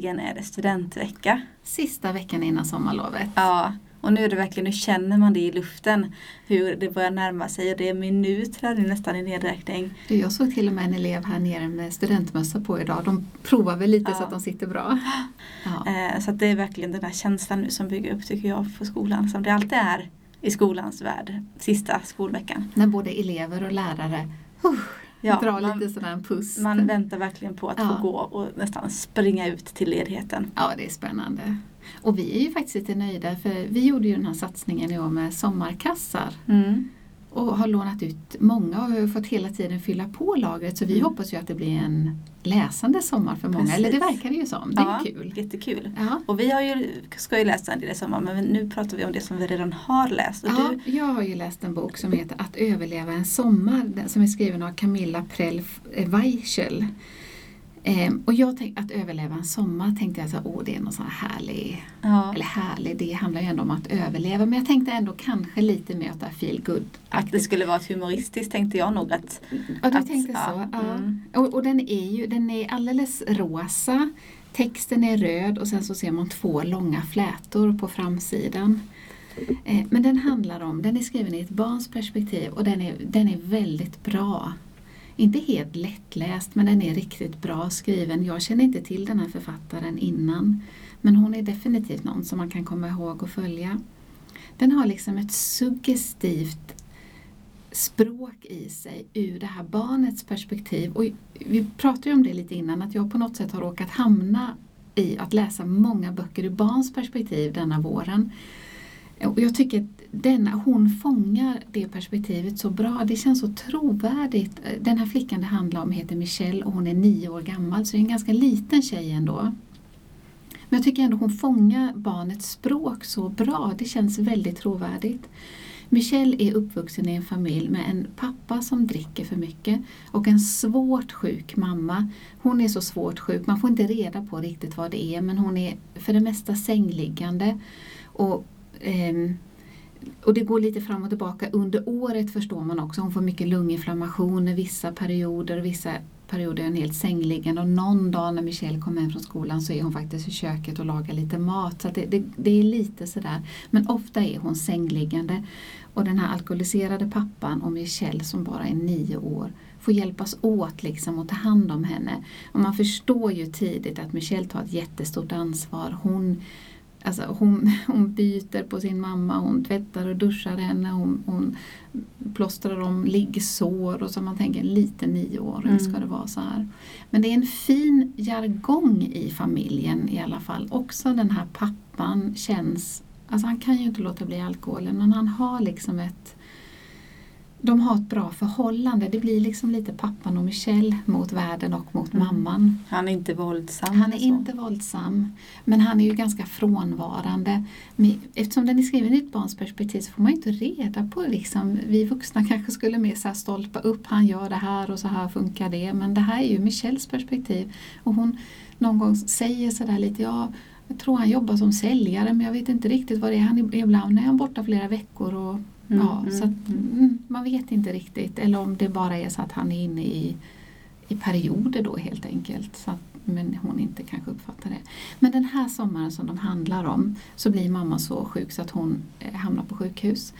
Äntligen är det studentvecka. Sista veckan innan sommarlovet. Ja, och nu är det verkligen, nu känner man det i luften. Hur det börjar närma sig och det är minuter nu nästan i nedräkning. Du, jag såg till och med en elev här nere med studentmössa på idag. De provar väl lite Ja. så att de sitter bra. Ja. Eh, Så det är verkligen den här känslan nu som bygger upp tycker jag på skolan. Som det alltid är i skolans värld. Sista skolveckan. När både elever och lärare uh, Ja, drar man- lite sådär en puss. Man väntar verkligen på att Ja. få gå och nästan springa ut till ledigheten. Ja, det är spännande. Och vi är ju faktiskt lite nöjda för vi gjorde ju den här satsningen i år med sommarkassar. Mm. Och har lånat ut många och har fått hela tiden fylla på lagret så vi Mm. hoppas ju att det blir en läsande sommar för många. Precis. Eller det verkar det ju som. Det är Ja, kul. jättekul. Ja. Och vi har ju, ska ju läsa en del i sommar men nu pratar vi om det som vi redan har läst. Och Ja, du, jag har ju läst en bok som heter Att överleva en sommar som är skriven av Camilla Prell Weichel. Ehm, och jag tänkte att överleva en sommar tänkte jag så åh det är någon sån här härlig, ja, eller härlig, det handlar ju ändå om att överleva. Men jag tänkte ändå kanske lite mer åt det feel good att det skulle vara humoristiskt tänkte jag nog att Ja, du att- tänkte ja, så. Ja. mm. Och, och den är ju den är alldeles rosa. Texten är röd och sen så ser man två långa flätor på framsidan. Eh, men den handlar om, den är skriven i ett barns perspektiv och den är, den är väldigt bra. Inte helt lättläst men den är riktigt bra skriven. Jag känner inte till den här författaren innan. Men hon är definitivt någon som man kan komma ihåg och följa. Den har liksom ett suggestivt språk i sig ur det här barnets perspektiv. Och vi pratade ju om det lite innan, att jag på något sätt har råkat hamna i att läsa många böcker ur barns perspektiv denna våren. Och jag tycker att denna, hon fångar det perspektivet så bra. Det känns så trovärdigt. Den här flickan det handlar om heter Michelle och hon är nio år gammal, så det är en ganska liten tjej ändå. Men jag tycker ändå hon fångar barnets språk så bra. Det känns väldigt trovärdigt. Michelle är uppvuxen i en familj med en pappa som dricker för mycket och en svårt sjuk mamma. Hon är så svårt sjuk, man får inte reda på riktigt vad det är men hon är för det mesta sängliggande. Och, eh, och det går lite fram och tillbaka under året förstår man också. Hon får mycket lunginflammationer vissa perioder och vissa perioder är hon helt sängliggande och någon dag när Michelle kommer hem från skolan så är hon faktiskt i köket och lagar lite mat. Så att det, det, det är lite sådär. Men ofta är hon sängliggande. Och den här alkoholiserade pappan och Michelle som bara är nio år får hjälpas åt liksom och ta hand om henne. Och man förstår ju tidigt att Michelle tar ett jättestort ansvar. Hon, alltså hon, hon byter på sin mamma, hon tvättar och duschar henne, hon, hon plåstrar om liggsår och så man tänker en liten nioåring Mm. ska det vara så här. Men det är en fin jargong i familjen i alla fall. Också den här pappan känns, alltså han kan ju inte låta bli alkoholen men han har liksom ett de har ett bra förhållande. Det blir liksom lite pappan och Michelle mot världen och mot Mm. mamman. han är inte våldsam. Han är så. inte våldsam, men han är ju ganska frånvarande. Eftersom den är skriven i ett barns perspektiv så får man ju inte reda på liksom, vi vuxna kanske skulle mer så stolpa upp, han gör det här och så här funkar det. Men det här är ju Michelles perspektiv. Och hon någon gång säger sådär lite, ja, jag tror han jobbar som säljare men jag vet inte riktigt vad det är. Han är ibland är han borta flera veckor och Mm, ja, mm, så att, mm. man vet inte riktigt. Eller om det bara är så att han är inne i, i perioder då helt enkelt. Så att, men hon inte kanske uppfattar det. Men den här sommaren som de handlar om så blir mamma så sjuk så att hon eh, hamnar på sjukhus.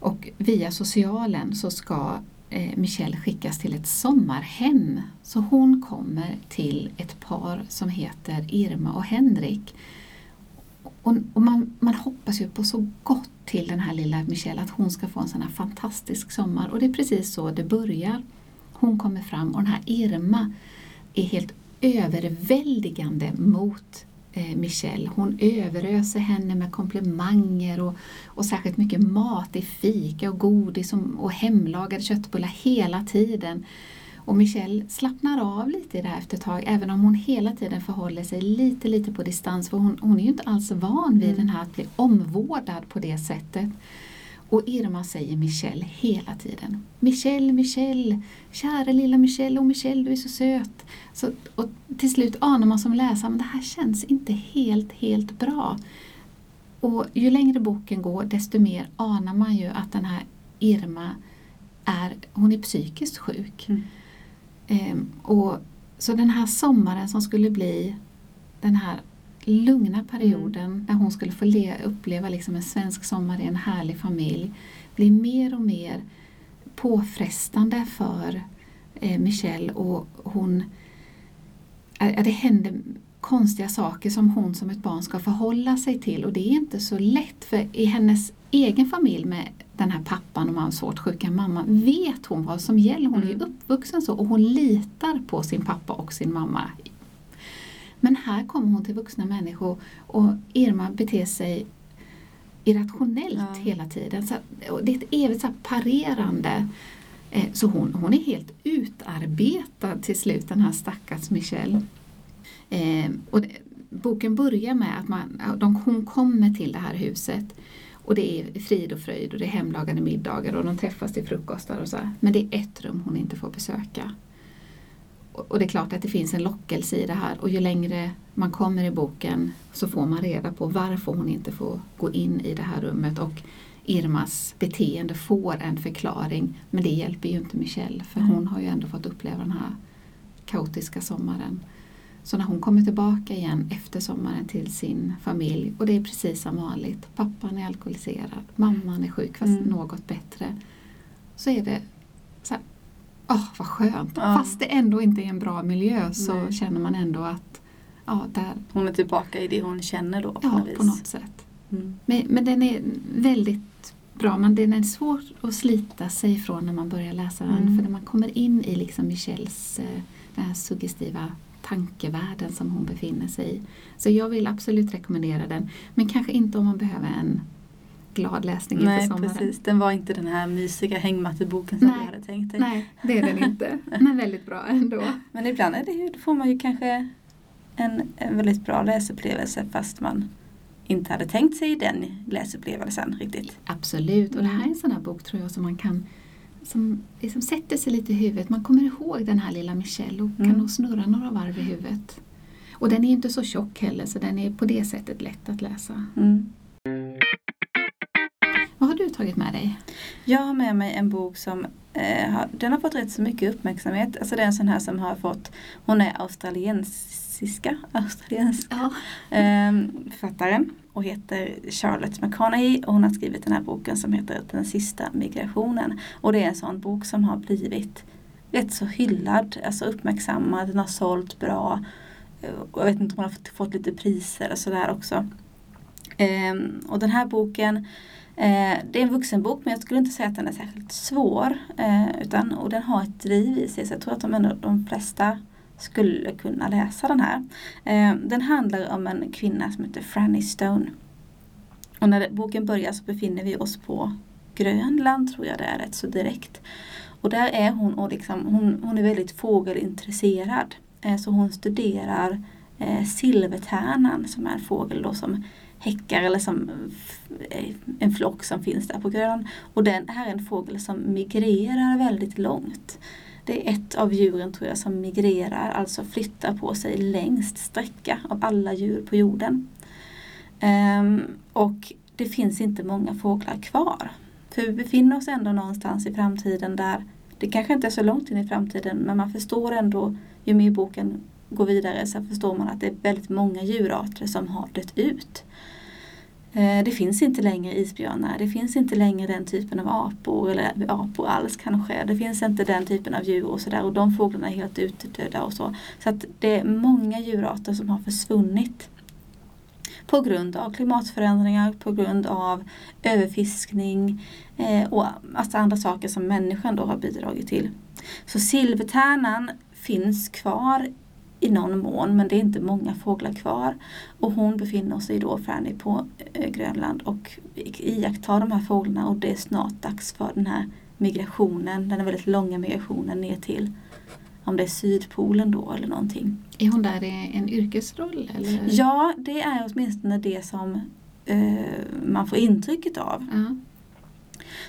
Och via socialen så ska eh, Michelle skickas till ett sommarhem. Så hon kommer till ett par som heter Irma och Henrik. Och, och man, man hoppas ju på så gott till den här lilla Michelle att hon ska få en sån här fantastisk sommar. Och det är precis så det börjar. Hon kommer fram och den här Irma är helt överväldigande mot eh, Michelle. Hon överöser henne med komplimanger och, och särskilt mycket mat i fika och godis och, och hemlagade köttbullar hela tiden. Och Michelle slappnar av lite i det här efter ett tag, även om hon hela tiden förhåller sig lite, lite på distans. För hon, hon är ju inte alls van vid mm. den här att bli omvårdad på det sättet. Och Irma säger Michelle hela tiden. Michelle, Michelle, kära lilla Michelle, och Michelle du är så söt. Så, och till slut anar man som läsare att det här känns inte helt, helt bra. Och ju längre boken går desto mer anar man ju att den här Irma är, hon är psykiskt sjuk. Mm. Ehm, och, så den här sommaren som skulle bli den här lugna perioden mm. när hon skulle få uppleva liksom en svensk sommar i en härlig familj blir mer och mer påfrestande för eh, Michelle och hon äh, det händer konstiga saker som hon som ett barn ska förhålla sig till och det är inte så lätt för i hennes egen familj med den här pappan och mamman, svårt sjuka mamman vet hon vad som gäller. Hon mm. är uppvuxen så och hon litar på sin pappa och sin mamma men här kommer hon till vuxna människor och Irma beter sig irrationellt ja. hela tiden. Så, det är ett evigt så parerande. Eh, så hon, hon är helt utarbetad till slut, den här stackars Michelle. Eh, och det, boken börjar med att man, de, hon kommer till det här huset och det är frid och fröjd och det är hemlagade middagar och de träffas till frukostar och så. Men det är ett rum hon inte får besöka. Och det är klart att det finns en lockelse i det här och ju längre man kommer i boken så får man reda på varför hon inte får gå in i det här rummet och Irmas beteende får en förklaring men det hjälper ju inte Michelle för hon har ju ändå fått uppleva den här kaotiska sommaren. Så när hon kommer tillbaka igen efter sommaren till sin familj och det är precis som vanligt. Pappan är alkoholiserad, mamman är sjuk fast mm. något bättre. Så är det så här, oh, vad skönt. Ja. Fast det ändå inte är en bra miljö så Nej. känner man ändå att ja, där. Hon är tillbaka i det hon känner då? På ja, något på något sätt. Mm. Men, men den är väldigt bra. Men den är svår att slita sig ifrån när man börjar läsa den. Mm. För när man kommer in i liksom Michelles eh, den här suggestiva tankevärlden som hon befinner sig i. Så jag vill absolut rekommendera den. Men kanske inte om man behöver en glad läsning inför Nej, sommaren. Precis. Den var inte den här mysiga hängmatteboken som Nej. du hade tänkt dig. Nej, det är den inte. Men väldigt bra ändå. Men ibland är det ju, får man ju kanske en, en väldigt bra läsupplevelse fast man inte hade tänkt sig den läsupplevelsen riktigt. Absolut, och det här är en sån här bok tror jag som man kan som liksom sätter sig lite i huvudet. Man kommer ihåg den här lilla Michelle och mm. kan nog snurra några varv i huvudet. Och den är inte så tjock heller så den är på det sättet lätt att läsa. Mm. Vad har du tagit med dig? Jag har med mig en bok som eh, har, den har fått rätt så mycket uppmärksamhet. Alltså det är en sån här som har fått, hon är australiensiska, australiensk ja. eh, författare och heter Charlotte McConaughey och hon har skrivit den här boken som heter Den sista migrationen. Och det är en sån bok som har blivit rätt så hyllad, alltså uppmärksammad, den har sålt bra. Eh, jag vet inte om hon har fått lite priser och sådär också. Ehm, och den här boken Eh, det är en vuxenbok men jag skulle inte säga att den är särskilt svår. Eh, utan, och den har ett driv i sig så jag tror att de, ändå, de flesta skulle kunna läsa den här. Eh, den handlar om en kvinna som heter Franny Stone. Och när boken börjar så befinner vi oss på Grönland tror jag det är rätt så direkt. Och där är hon och liksom, hon, hon är väldigt fågelintresserad. Eh, så hon studerar eh, silvertärnan som är en fågel då som häckar eller som en flock som finns där på Grönland. Och den här är en fågel som migrerar väldigt långt. Det är ett av djuren tror jag som migrerar, alltså flyttar på sig längst sträcka av alla djur på jorden. Um, och det finns inte många fåglar kvar. För vi befinner oss ändå någonstans i framtiden där det kanske inte är så långt in i framtiden men man förstår ändå ju mer boken går vidare så förstår man att det är väldigt många djurarter som har dött ut. Eh, det finns inte längre isbjörnar, det finns inte längre den typen av apor eller apor alls kanske. Det finns inte den typen av djur och sådär och de fåglarna är helt utdöda och så. Så att det är många djurarter som har försvunnit. På grund av klimatförändringar, på grund av överfiskning eh, och alltså andra saker som människan då har bidragit till. Så silvertärnan finns kvar i någon mån men det är inte många fåglar kvar. Och hon befinner sig då, Franny, på eh, Grönland och iakttar de här fåglarna och det är snart dags för den här migrationen, den är väldigt långa migrationen ner till om det är Sydpolen då eller någonting. Är hon där i en yrkesroll? Eller? Ja, det är åtminstone det som eh, man får intrycket av. Uh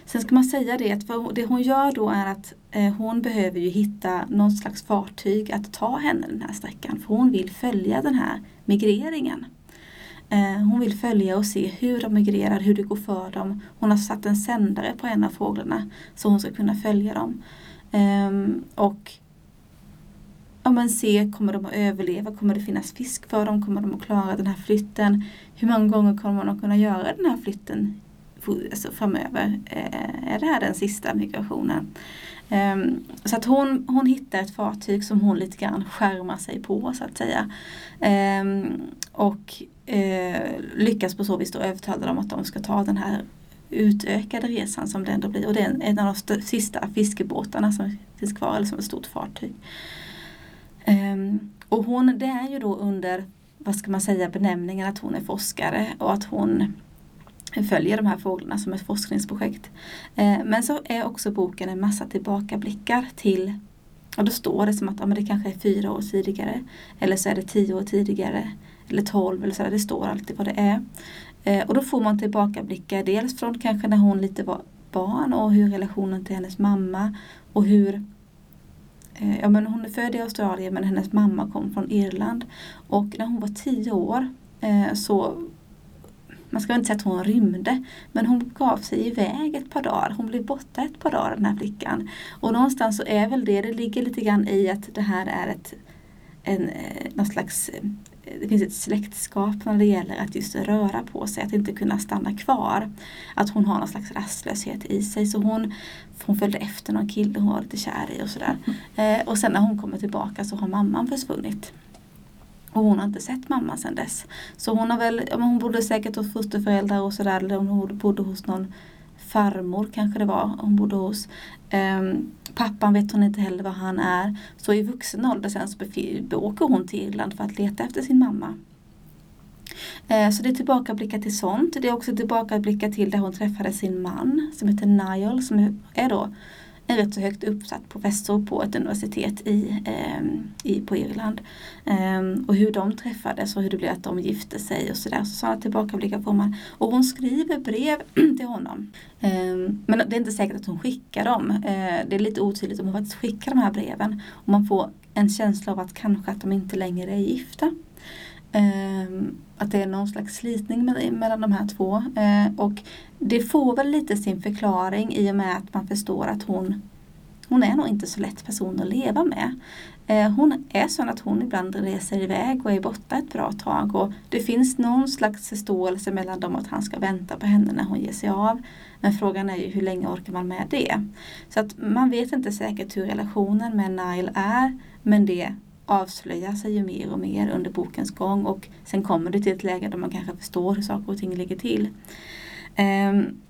Sen ska man säga det att det hon gör då är att eh, hon behöver ju hitta någon slags fartyg att ta henne den här sträckan. För hon vill följa den här migreringen. Eh, hon vill följa och se hur de migrerar, hur det går för dem. Hon har satt en sändare på en av fåglarna så hon ska kunna följa dem. Ehm, och ja, men se, kommer de att överleva? Kommer det finnas fisk för dem? Kommer de att klara den här flytten? Hur många gånger kommer de att kunna göra den här flytten alltså framöver? Eh, är det här den sista migrationen? Ehm, så att hon, hon hittar ett fartyg som hon lite grann skärmar sig på så att säga. Ehm, och eh, lyckas på så vis då övertala dem att de ska ta den här utökade resan som det ändå blir. Och det är en av de sista fiskebåtarna som finns kvar, eller som ett stort fartyg. Um, och hon, det är ju då under, vad ska man säga, benämningen att hon är forskare och att hon följer de här fåglarna som ett forskningsprojekt. Eh, men så är också boken en massa tillbakablickar till och då står det som att ja, men det kanske är fyra år tidigare eller så är det tio år tidigare eller tolv eller så där. Det står alltid vad det är. Eh, och då får man tillbakablickar dels från kanske när hon lite var barn och hur relationen till hennes mamma och hur eh, Ja men hon är född i Australien men hennes mamma kom från Irland. Och när hon var tio år så man ska inte säga att hon rymde, men hon gav sig iväg ett par dagar. Hon blev borta ett par dagar den här flickan. Och någonstans så är väl det, det ligger lite grann i att det här är ett en, eh, någon slags eh, det finns ett släktskap när det gäller att just röra på sig, att inte kunna stanna kvar. Att hon har någon slags rastlöshet i sig. Så hon, hon följde efter någon kille hon var lite kär i och sådär. Mm. Eh, och sen när hon kommer tillbaka så har mamman försvunnit. Och hon har inte sett mamma sedan dess. Så hon har väl, hon bodde säkert hos fosterföräldrar och sådär. Eller hon bodde hos någon farmor kanske det var hon bodde hos. Um, pappan vet hon inte heller var han är. Så i vuxen ålder sen så åker hon till Irland för att leta efter sin mamma. Uh, så det är tillbakablickar till sånt. Det är också tillbakablickar till där hon träffade sin man som heter Niall som är då en rätt så högt uppsatt professor på ett universitet i, eh, i, på Irland. Eh, och hur de träffades och hur det blev att de gifte sig och sådär. Så sådana tillbakablickar får man. Och hon skriver brev till honom. Eh, men det är inte säkert att hon skickar dem. Eh, det är lite otydligt om hon faktiskt skickar de här breven. Och man får en känsla av att kanske att de inte längre är gifta. Ehm, att det är någon slags slitning mellan de här två. Ehm, och det får väl lite sin förklaring i och med att man förstår att hon hon är nog inte så lätt person att leva med. Ehm, hon är sån att hon ibland reser iväg och är borta ett bra tag och det finns någon slags förståelse mellan dem att han ska vänta på henne när hon ger sig av. Men frågan är ju hur länge orkar man med det? Så att man vet inte säkert hur relationen med Nile är men det avslöjar sig ju mer och mer under bokens gång och sen kommer det till ett läge där man kanske förstår hur saker och ting ligger till. Um,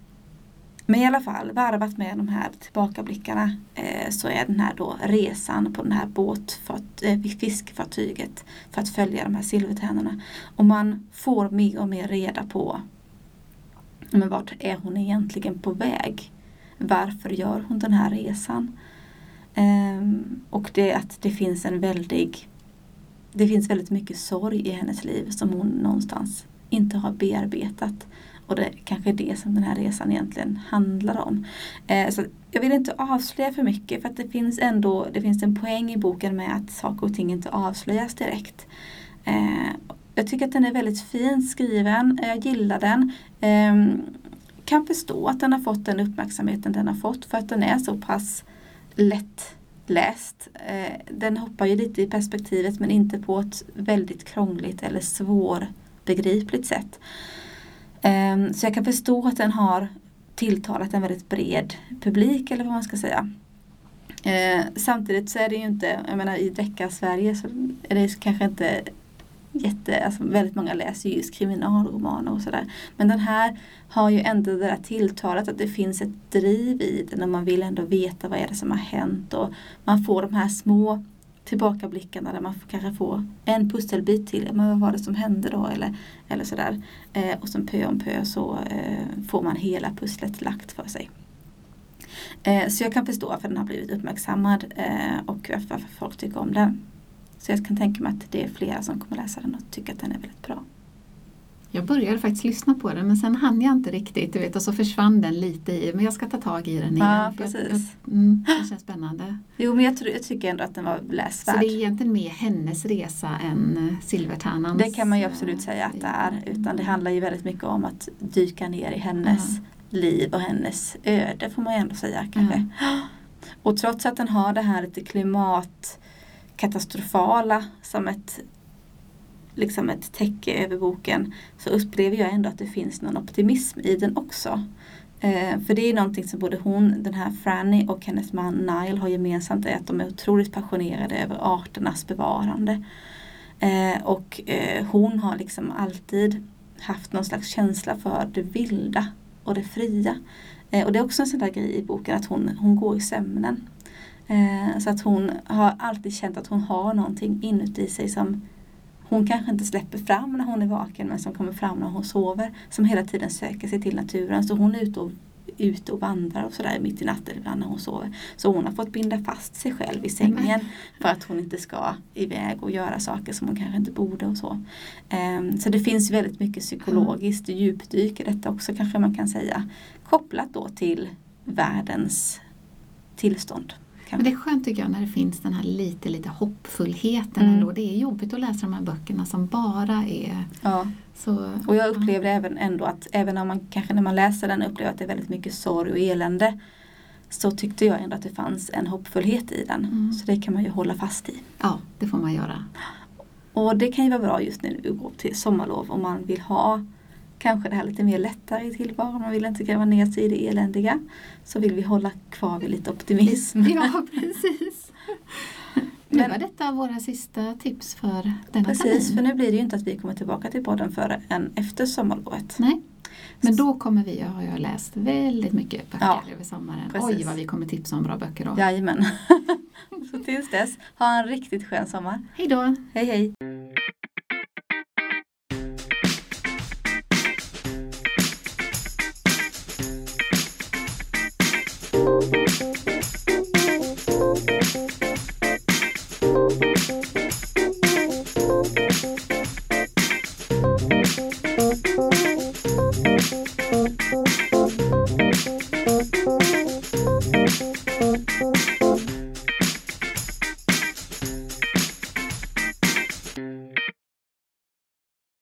men i alla fall, varvat med de här tillbakablickarna eh, så är den här då resan på den här båtfart, eh, fiskfartyget för att följa de här silvertärnorna. Och man får mer och mer reda på men vart är hon egentligen på väg? Varför gör hon den här resan? Um, och det att det finns en väldig Det finns väldigt mycket sorg i hennes liv som hon någonstans inte har bearbetat. Och det kanske är det som den här resan egentligen handlar om. Eh, så jag vill inte avslöja för mycket för att det finns ändå det finns en poäng i boken med att saker och ting inte avslöjas direkt. Eh, jag tycker att den är väldigt fint skriven. Jag gillar den. Eh, kan förstå att den har fått den uppmärksamheten den har fått för att den är så pass lättläst. Eh, den hoppar ju lite i perspektivet men inte på ett väldigt krångligt eller svårbegripligt sätt. Ehm, så jag kan förstå att den har tilltalat en väldigt bred publik eller vad man ska säga. Eh, samtidigt så är det ju inte, jag menar i deckarsverige så är det kanske inte jätte, alltså väldigt många läser ju just kriminalromaner och sådär. Men den här har ju ändå det där tilltalet att det finns ett driv i den och man vill ändå veta vad är det som har hänt och man får de här små tillbakablickarna där man kanske får en pusselbit till. Men vad var det som hände då? Eller, eller sådär. Eh, och sen pö om pö så eh, får man hela pusslet lagt för sig. Eh, så jag kan förstå varför den har blivit uppmärksammad eh, och varför folk tycker om den. Så jag kan tänka mig att det är flera som kommer läsa den och tycker att den är väldigt bra. Jag började faktiskt lyssna på den men sen hann jag inte riktigt du vet, och så försvann den lite i men jag ska ta tag i den igen. Ja, precis. Jag, mm, det känns spännande. Jo men jag, tror, jag tycker ändå att den var läsvärd. Så det är egentligen mer hennes resa än eh, Silvertärnans? Det kan man ju absolut säga att det är. Utan det handlar ju väldigt mycket om att dyka ner i hennes mm. liv och hennes öde får man ju ändå säga kanske. Mm. Och trots att den har det här lite katastrofala som ett liksom ett täcke över boken så upplever jag ändå att det finns någon optimism i den också. Eh, för det är någonting som både hon, den här Franny och hennes man Nile har gemensamt är att de är otroligt passionerade över arternas bevarande. Eh, och eh, hon har liksom alltid haft någon slags känsla för det vilda och det fria. Eh, och det är också en sån där grej i boken att hon, hon går i sömnen. Eh, så att hon har alltid känt att hon har någonting inuti sig som hon kanske inte släpper fram när hon är vaken men som kommer fram när hon sover. Som hela tiden söker sig till naturen. Så hon är ute och, ute och vandrar och sådär mitt i natten ibland när hon sover. Så hon har fått binda fast sig själv i sängen för att hon inte ska iväg och göra saker som hon kanske inte borde och så. Um, så det finns väldigt mycket psykologiskt djupdyk i detta också kanske man kan säga. Kopplat då till världens tillstånd. Men det är skönt tycker jag när det finns den här lite, lite hoppfullheten mm. ändå. Det är jobbigt att läsa de här böckerna som bara är ja. så. Och jag upplevde ja. även ändå att även om man kanske när man läser den upplever att det är väldigt mycket sorg och elände så tyckte jag ändå att det fanns en hoppfullhet i den. Mm. Så det kan man ju hålla fast i. Ja, det får man göra. Och det kan ju vara bra just när vi går till sommarlov om man vill ha kanske det här lite mer lättare i tillvaron. Man vill inte gräva ner sig i det eländiga. Så vill vi hålla kvar vid lite optimism. Ja, precis. Nu var detta våra sista tips för denna Precis, termin. för nu blir det ju inte att vi kommer tillbaka till podden förrän efter sommarlovet. Nej. Men då kommer vi, jag har jag läst väldigt mycket böcker ja, över sommaren. Precis. Oj vad vi kommer tipsa om bra böcker då. Jajamän. Så tills dess, ha en riktigt skön sommar. Hej då! Hej hej!